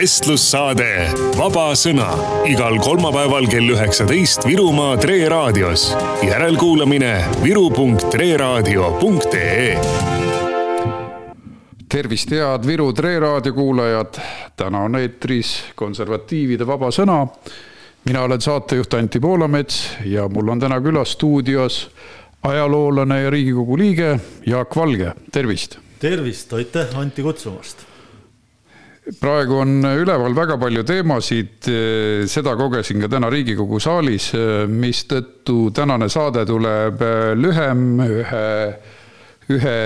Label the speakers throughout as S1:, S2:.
S1: vestlussaade Vaba Sõna igal kolmapäeval kell üheksateist Virumaa Tre raadios. järelkuulamine viru.treraadio.ee
S2: tervist, head Viru Tre raadio kuulajad. täna on eetris konservatiivide Vaba Sõna. mina olen saatejuht Anti Poolamets ja mul on täna külas stuudios ajaloolane ja Riigikogu liige Jaak Valge, tervist.
S3: tervist, aitäh Anti kutsumast
S2: praegu on üleval väga palju teemasid, seda kogesin ka täna Riigikogu saalis, mistõttu tänane saade tuleb lühem ühe, ühe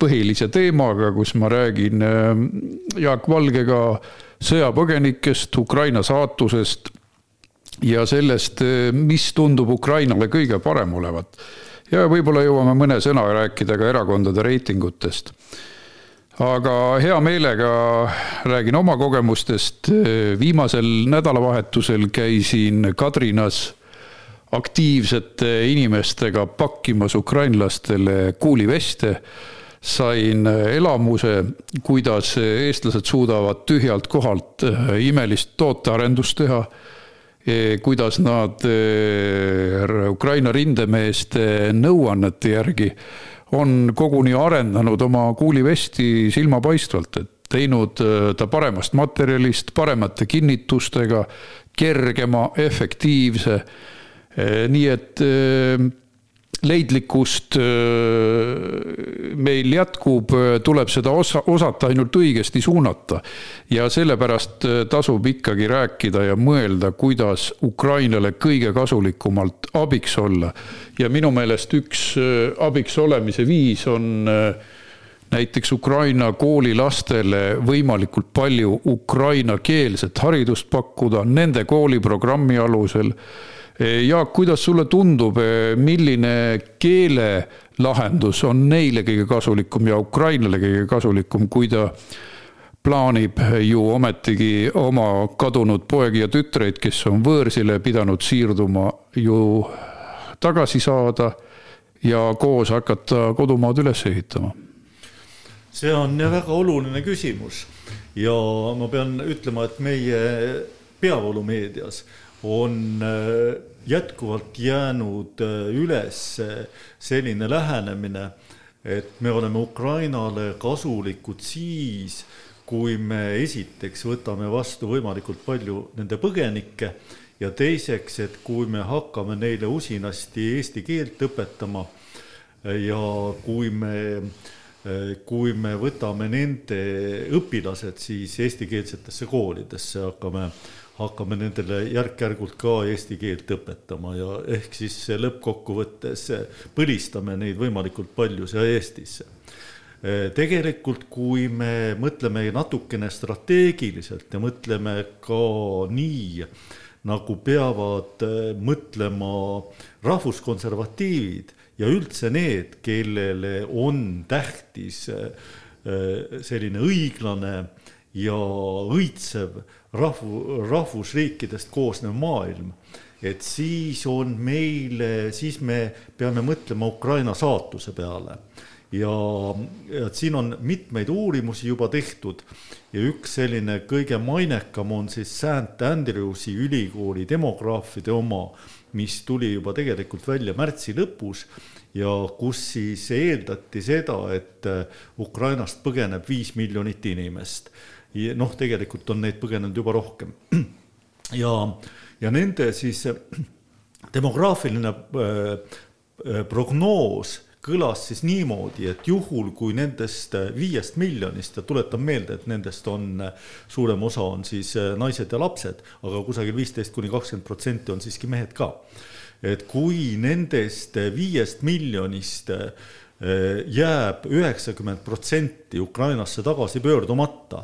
S2: põhilise teemaga, kus ma räägin Jaak Valgega sõjapõgenikest, Ukraina saatusest ja sellest, mis tundub Ukrainale kõige parem olevat. ja võib-olla jõuame mõne sõna rääkida ka erakondade reitingutest aga hea meelega räägin oma kogemustest. viimasel nädalavahetusel käisin Kadrinas aktiivsete inimestega pakkimas ukrainlastele kuuliveste. sain elamuse, kuidas eestlased suudavad tühjalt kohalt imelist tootearendust teha kuidas nad Ukraina rindemeeste nõuannete järgi on koguni arendanud oma kuulivesti silmapaistvalt, et teinud äh, ta paremast materjalist, paremate kinnitustega, kergema, efektiivse. Äh, nii et äh, leidlikkust meil jätkub, tuleb seda osa, osata ainult õigesti suunata. ja sellepärast tasub ikkagi rääkida ja mõelda, kuidas Ukrainale kõige kasulikumalt abiks olla. ja minu meelest üks abiks olemise viis on näiteks Ukraina koolilastele võimalikult palju ukrainakeelset haridust pakkuda nende kooliprogrammi alusel Jaak, kuidas sulle tundub, milline keelelahendus on neile kõige kasulikum ja Ukrainale kõige kasulikum, kui ta plaanib ju ometigi oma kadunud poegi ja tütreid, kes on võõrsile pidanud siirduma, ju tagasi saada ja koos hakata kodumaad üles ehitama?
S3: see on väga oluline küsimus ja ma pean ütlema, et meie peavoolumeedias on äh, jätkuvalt jäänud äh, üles selline lähenemine, et me oleme Ukrainale kasulikud siis, kui me esiteks võtame vastu võimalikult palju nende põgenikke ja teiseks, et kui me hakkame neile usinasti eesti keelt õpetama ja kui me kui me võtame nende õpilased siis eestikeelsetesse koolidesse, hakkame hakkame nendele järk-järgult ka eesti keelt õpetama ja ehk siis lõppkokkuvõttes põlistame neid võimalikult palju siia Eestisse. tegelikult, kui me mõtleme natukene strateegiliselt ja mõtleme ka nii, nagu peavad mõtlema rahvuskonservatiivid ja üldse need, kellele on tähtis selline õiglane ja õitsev rahvu, rahvusriikidest koosnev maailm, et siis on meil, siis me peame mõtlema Ukraina saatuse peale. Ja, ja siin on mitmeid uurimusi juba tehtud. Ja üks selline kõige mainekam on siis St Andrewsi ülikooli demograafide oma, mis tuli juba tegelikult välja märtsi lõpus ja kus siis eeldati seda, et Ukrainast põgeneb viis miljonit inimest noh, tegelikult on neid põgenenud juba rohkem. ja, ja nende siis demograafiline äh, äh, prognoos kõlas siis niimoodi, et juhul, kui nendest viiest miljonist ja tuletan meelde, et nendest on suurem osa on siis äh, naised ja lapsed, aga kusagil viisteist kuni kakskümmend protsenti on siiski mehed ka. et kui nendest viiest miljonist jääb üheksakümmend protsenti Ukrainasse tagasi pöördumata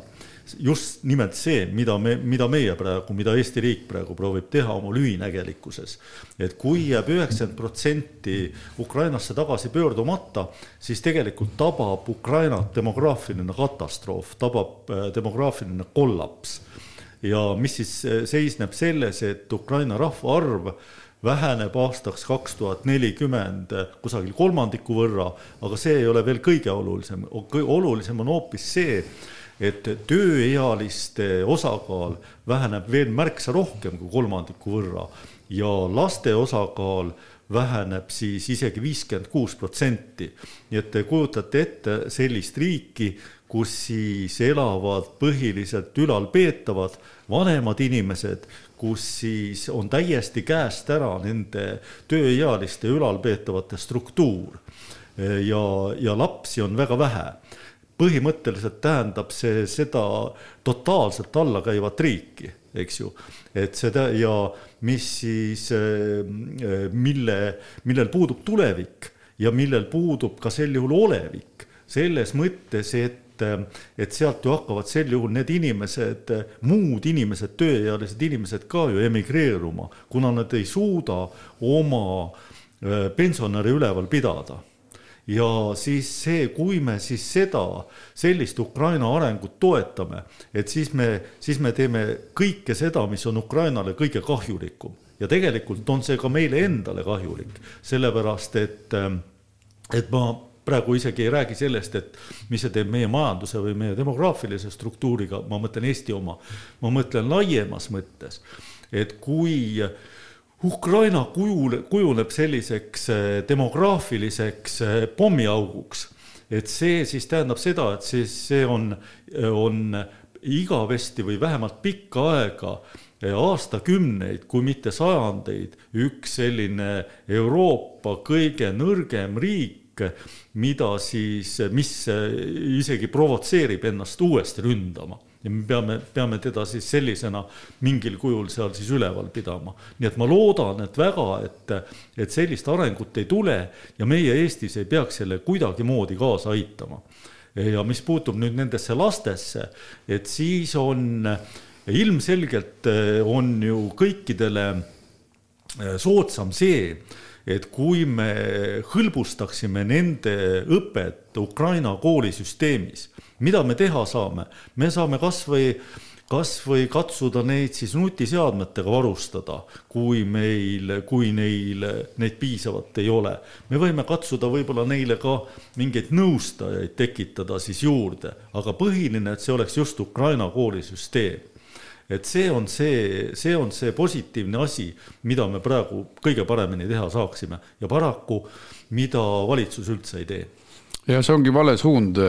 S3: just nimelt see, mida me, mida meie praegu, mida Eesti riik praegu proovib teha oma lühinägelikkuses. et kui jääb üheksakümmend protsenti Ukrainasse tagasi pöördumata, siis tegelikult tabab Ukrainat demograafiline katastroof, tabab äh, demograafiline kollaps. ja mis siis äh, seisneb selles, et Ukraina rahvaarv väheneb aastaks kaks tuhat nelikümmend kusagil kolmandiku võrra, aga see ei ole veel kõige olulisem, olulisem on hoopis see, et tööealiste osakaal väheneb veel märksa rohkem kui kolmandiku võrra ja laste osakaal väheneb siis isegi viiskümmend kuus protsenti. nii et te kujutate ette sellist riiki, kus siis elavad põhiliselt ülalpeetavad vanemad inimesed, kus siis on täiesti käest ära nende tööealiste ülalpeetavate struktuur. Ja, ja lapsi on väga vähe. Põhimõtteliselt tähendab see seda totaalselt allakäivat riiki, eks ju. et seda ja mis siis, mille, millel puudub tulevik ja millel puudub ka sel juhul olevik. Selles mõttes, et et sealt ju hakkavad sel juhul need inimesed, muud inimesed, tööealised inimesed ka ju emigreeruma, kuna nad ei suuda oma pensionäre üleval pidada. Ja siis see, kui me siis seda, sellist Ukraina arengut toetame, et siis me, siis me teeme kõike seda, mis on Ukrainale kõige kahjulikum. Ja tegelikult on see ka meile endale kahjulik, sellepärast et, et ma praegu isegi ei räägi sellest, et mis see teeb meie majanduse või meie demograafilise struktuuriga, ma mõtlen Eesti oma, ma mõtlen laiemas mõttes, et kui Ukraina kujul, kujuneb selliseks äh, demograafiliseks äh, pommiauguks, et see siis tähendab seda, et siis see on, on igavesti või vähemalt pikka aega äh, aastakümneid, kui mitte sajandeid, üks selline Euroopa kõige nõrgem riik, mida siis, mis isegi provotseerib ennast uuesti ründama ja me peame, peame teda siis sellisena mingil kujul seal siis üleval pidama. nii et ma loodan, et väga, et, et sellist arengut ei tule ja meie Eestis ei peaks selle kuidagimoodi kaasa aitama. ja mis puutub nüüd nendesse lastesse, et siis on ilmselgelt on ju kõikidele soodsam see, et kui me hõlbustaksime nende õpet Ukraina koolisüsteemis mida me teha saame? me saame kasvõi kasvõi katsuda neid siis nutiseadmetega varustada, kui meil, kui neil neid piisavalt ei ole. me võime katsuda võib-olla neile ka mingeid nõustajaid tekitada siis juurde, aga põhiline, et see oleks just Ukraina koolisüsteem et see on see, see on see positiivne asi, mida me praegu kõige paremini teha saaksime ja paraku, mida valitsus üldse ei tee.
S2: ja see ongi vale suund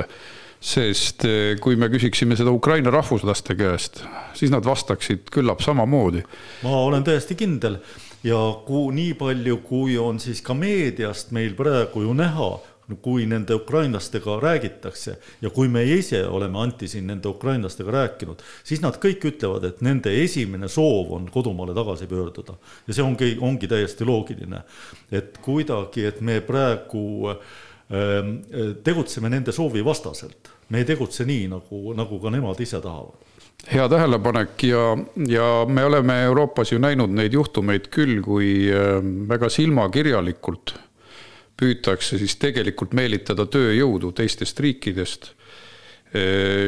S2: sest eh, kui me küsiksime seda Ukraina rahvuslaste käest, siis nad vastaksid küllap samamoodi.
S3: ma olen täiesti kindel ja kui nii palju, kui on siis ka meediast meil praegu ju näha, kui nende ukrainlastega räägitakse ja kui me ise oleme Anti siin nende ukrainlastega rääkinud, siis nad kõik ütlevad, et nende esimene soov on kodumaale tagasi pöörduda ja see ongi, ongi täiesti loogiline, et kuidagi, et me praegu äh, Ehm, tegutseme nende soovi vastaselt. me ei tegutse nii, nagu, nagu ka nemad ise tahavad.
S2: hea tähelepanek ja, ja me oleme Euroopas ju näinud neid juhtumeid küll, kui ehm, väga silmakirjalikult püütakse siis tegelikult meelitada tööjõudu teistest riikidest.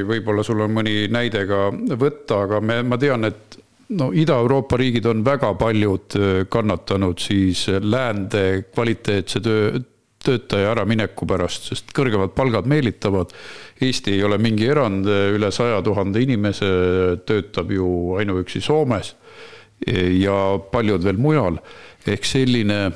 S2: Võib-olla sul on mõni näide ka võtta, aga me, ma tean, et no Ida-Euroopa riigid on väga paljud kannatanud siis läände kvaliteetse töö, töötaja äramineku pärast, sest kõrgemad palgad meelitavad. Eesti ei ole mingi erand, üle saja tuhande inimese töötab ju ainuüksi Soomes ja paljud veel mujal. ehk selline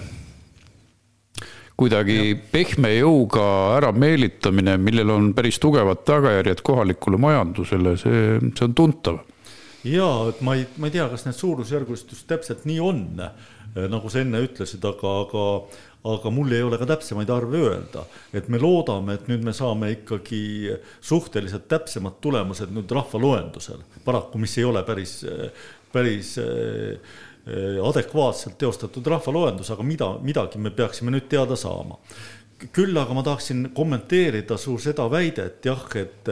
S2: kuidagi pehme jõuga ärameelitamine, millel on päris tugevad tagajärjed kohalikule majandusele, see, see on tuntav.
S3: ja, et ma ei, ma ei tea, kas need suurusjärgud just täpselt nii on, nagu sa enne ütlesid, aga, aga aga mul ei ole ka täpsemaid arve öelda, et me loodame, et nüüd me saame ikkagi suhteliselt täpsemad tulemused nüüd rahvaloendusel, paraku, mis ei ole päris, päris eh, adekvaatselt teostatud rahvaloendus, aga mida, midagi me peaksime nüüd teada saama. küll aga ma tahaksin kommenteerida su seda väidet jah, et,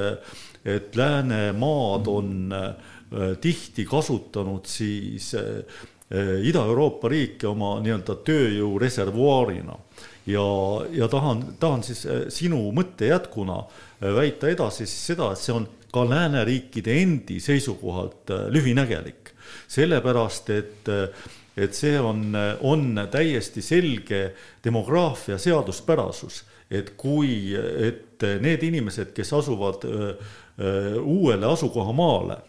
S3: et Läänemaad on eh, tihti kasutanud siis eh, Eh, Ida-Euroopa riike oma nii-öelda tööjõu reservuaarina. ja, ja tahan, tahan siis eh, sinu mõtte jätkuna eh, väita edasi siis seda, et see on ka lääneriikide endi seisukohalt lühinägelik. Sellepärast, et, et see on, on täiesti selge demograafia seaduspärasus et kui, et need inimesed, kes asuvad öö, öö, uuele asukohamaale,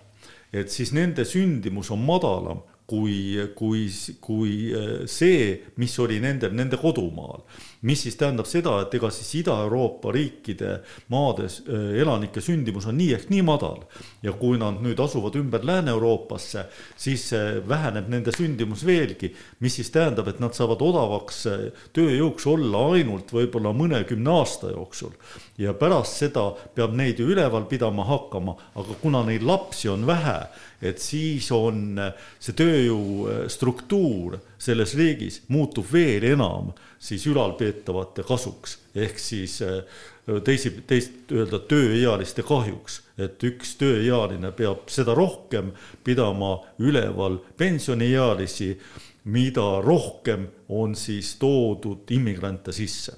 S3: et siis nende sündimus on madalam kui, kui, kui see, mis oli nendel nende kodumaal. Mis siis tähendab seda, et ega siis Ida-Euroopa riikide maades äh, elanike sündimus on nii ehk nii madal. Ja kui nad nüüd asuvad ümber Lääne-Euroopasse, siis väheneb nende sündimus veelgi, mis siis tähendab, et nad saavad odavaks äh, tööjõuks olla ainult võib-olla mõnekümne aasta jooksul. Ja pärast seda peab neid ju üleval pidama hakkama, aga kuna neid lapsi on vähe, et siis on äh, see tööjõu struktuur selles riigis muutub veel enam siis ülalpeetavate kasuks ehk siis äh, teisi, teist öelda tööealiste kahjuks, et üks tööealine peab seda rohkem pidama üleval pensioniealisi, mida rohkem on siis toodud immigrante sisse.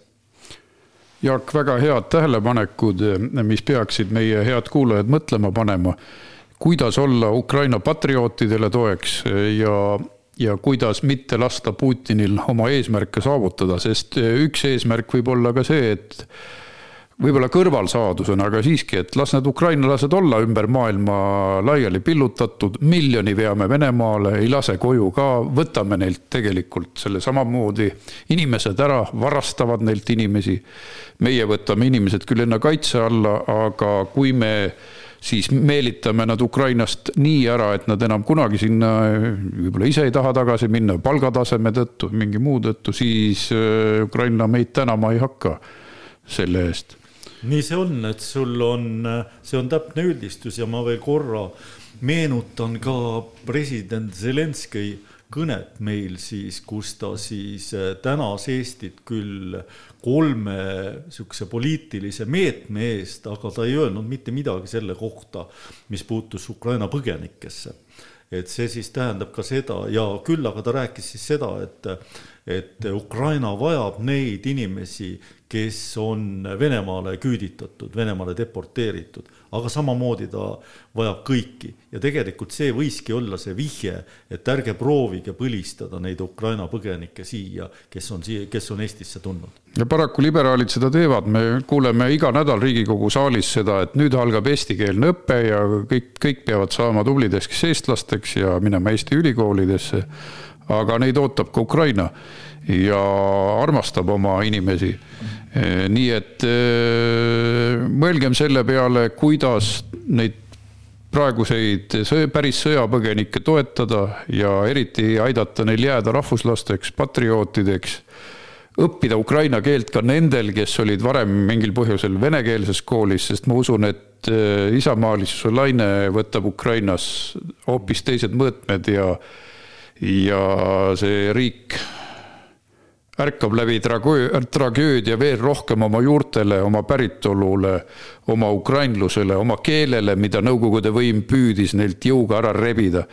S2: Jaak, väga head tähelepanekud, mis peaksid meie head kuulajad mõtlema panema, kuidas olla Ukraina patriootidele toeks ja ja kuidas mitte lasta Putinil oma eesmärke saavutada, sest üks eesmärk võib olla ka see, et võib-olla kõrvalsaadusena, aga siiski, et las need ukrainlased olla ümber maailma laiali pillutatud, miljoni veame Venemaale, ei lase koju ka, võtame neilt tegelikult selle samamoodi. inimesed ära, varastavad neilt inimesi. meie võtame inimesed küll enne kaitse alla, aga kui me siis meelitame nad Ukrainast nii ära, et nad enam kunagi sinna võib-olla ise ei taha tagasi minna, palgataseme tõttu, mingi muu tõttu, siis äh, Ukraina meid tänama ei hakka selle eest.
S3: nii see on, et sul on, see on täpne üldistus ja ma veel korra meenutan ka president Zelenskõi kõnet meil siis, kus ta siis äh, tänas Eestit küll kolme sihukese poliitilise meetme eest, aga ta ei öelnud mitte midagi selle kohta, mis puutus Ukraina põgenikesse. et see siis tähendab ka seda ja küll aga ta rääkis siis seda, et, et Ukraina vajab neid inimesi, kes on Venemaale küüditatud, Venemaale deporteeritud, aga samamoodi ta vajab kõiki ja tegelikult see võiski olla see vihje, et ärge proovige põlistada neid Ukraina põgenikke siia, kes on siia, kes on Eestisse tulnud.
S2: ja paraku liberaalid seda teevad, me kuuleme iga nädal Riigikogu saalis seda, et nüüd algab eestikeelne õpe ja kõik, kõik peavad saama tublideks eestlasteks ja minema Eesti ülikoolidesse. Aga neid ootab ka Ukraina ja armastab oma inimesi Eh, nii et eh, mõelgem selle peale, kuidas neid praeguseid päris sõjapõgenikke toetada ja eriti aidata neil jääda rahvuslasteks, patriootideks. õppida ukraina keelt ka nendel, kes olid varem mingil põhjusel venekeelses koolis, sest ma usun, et eh, isamaalisuse laine võtab Ukrainas hoopis teised mõõtmed ja, ja see riik ärkab läbi tragöödia veel rohkem oma juurtele, oma päritolule, oma ukrainlusele, oma keelele, mida Nõukogude võim püüdis neilt jõuga ära rebida.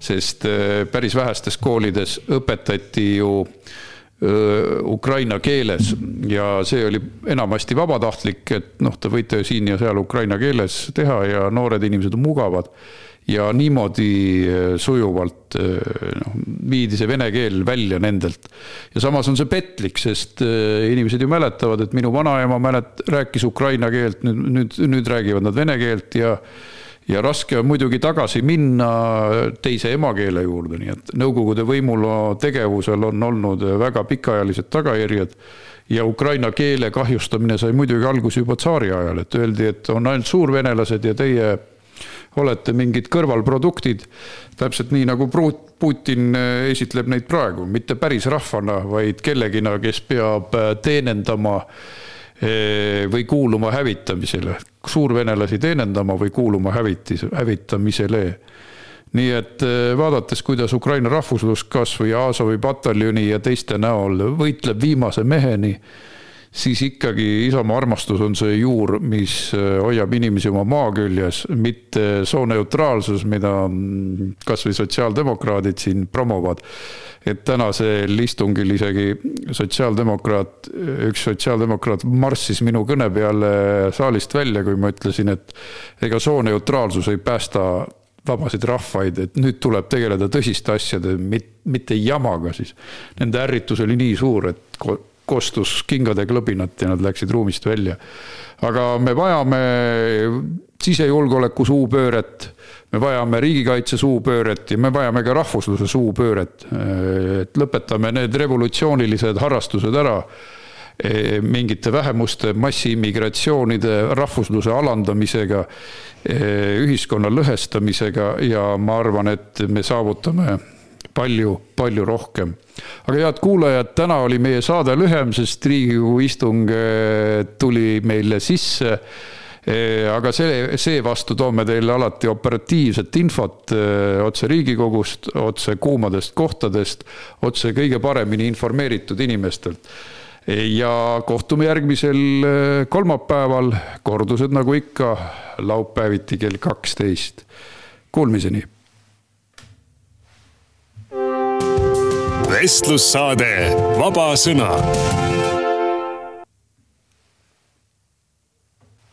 S2: sest äh, päris vähestes koolides õpetati ju äh, ukraina keeles ja see oli enamasti vabatahtlik, et noh, te võite siin ja seal ukraina keeles teha ja noored inimesed on mugavad ja niimoodi sujuvalt noh, viidi see vene keel välja nendelt. ja samas on see petlik, sest inimesed ju mäletavad, et minu vanaema mälet-, rääkis ukraina keelt, nüüd, nüüd, nüüd räägivad nad vene keelt ja ja raske on muidugi tagasi minna teise emakeele juurde, nii et Nõukogude võimul tegevusel on olnud väga pikaajalised tagajärjed ja ukraina keele kahjustamine sai muidugi alguse juba tsaari ajal, et öeldi, et on ainult suurvenelased ja teie olete mingid kõrvalproduktid. täpselt nii nagu Putin esitleb neid praegu, mitte päris rahvana, vaid kellegina, kes peab teenendama äh, või kuuluma hävitamisele, suurvenelasi teenindama või kuuluma hävitis, hävitamisele. nii et vaadates, kuidas Ukraina rahvuslus kas või Azovi pataljoni ja teiste näol võitleb viimase meheni siis ikkagi Isamaa armastus on see juur, mis äh, hoiab inimesi oma maa küljes, mitte sooneutraalsus, mida kasvõi sotsiaaldemokraadid siin promovad. et tänasel istungil isegi sotsiaaldemokraat, üks sotsiaaldemokraat marssis minu kõne peale saalist välja, kui ma ütlesin, et ega sooneutraalsus ei päästa vabasid rahvaid, et nüüd tuleb tegeleda tõsiste asjade, mitte jamaga siis. Nende ärritus oli nii suur, et kostus kingade klõbinat ja nad läksid ruumist välja. aga me vajame sisejulgeoleku suupööret, me vajame riigikaitse suupööret ja me vajame ka rahvusluse suupööret. et lõpetame need revolutsioonilised harrastused ära mingite vähemuste massiimmigratsioonide, rahvusluse alandamisega, ühiskonna lõhestamisega ja ma arvan, et me saavutame palju, palju rohkem. aga head kuulajad, täna oli meie saade lühem, sest Riigikogu istung eh, tuli meile sisse eh, aga see, seevastu toome teile alati operatiivset infot eh, otse Riigikogust, otse kuumadest kohtadest, otse kõige paremini informeeritud inimestelt. ja kohtume järgmisel kolmapäeval, kordused nagu ikka, laupäeviti kell kaksteist. Kuulmiseni
S1: vestlussaade Vaba Sõna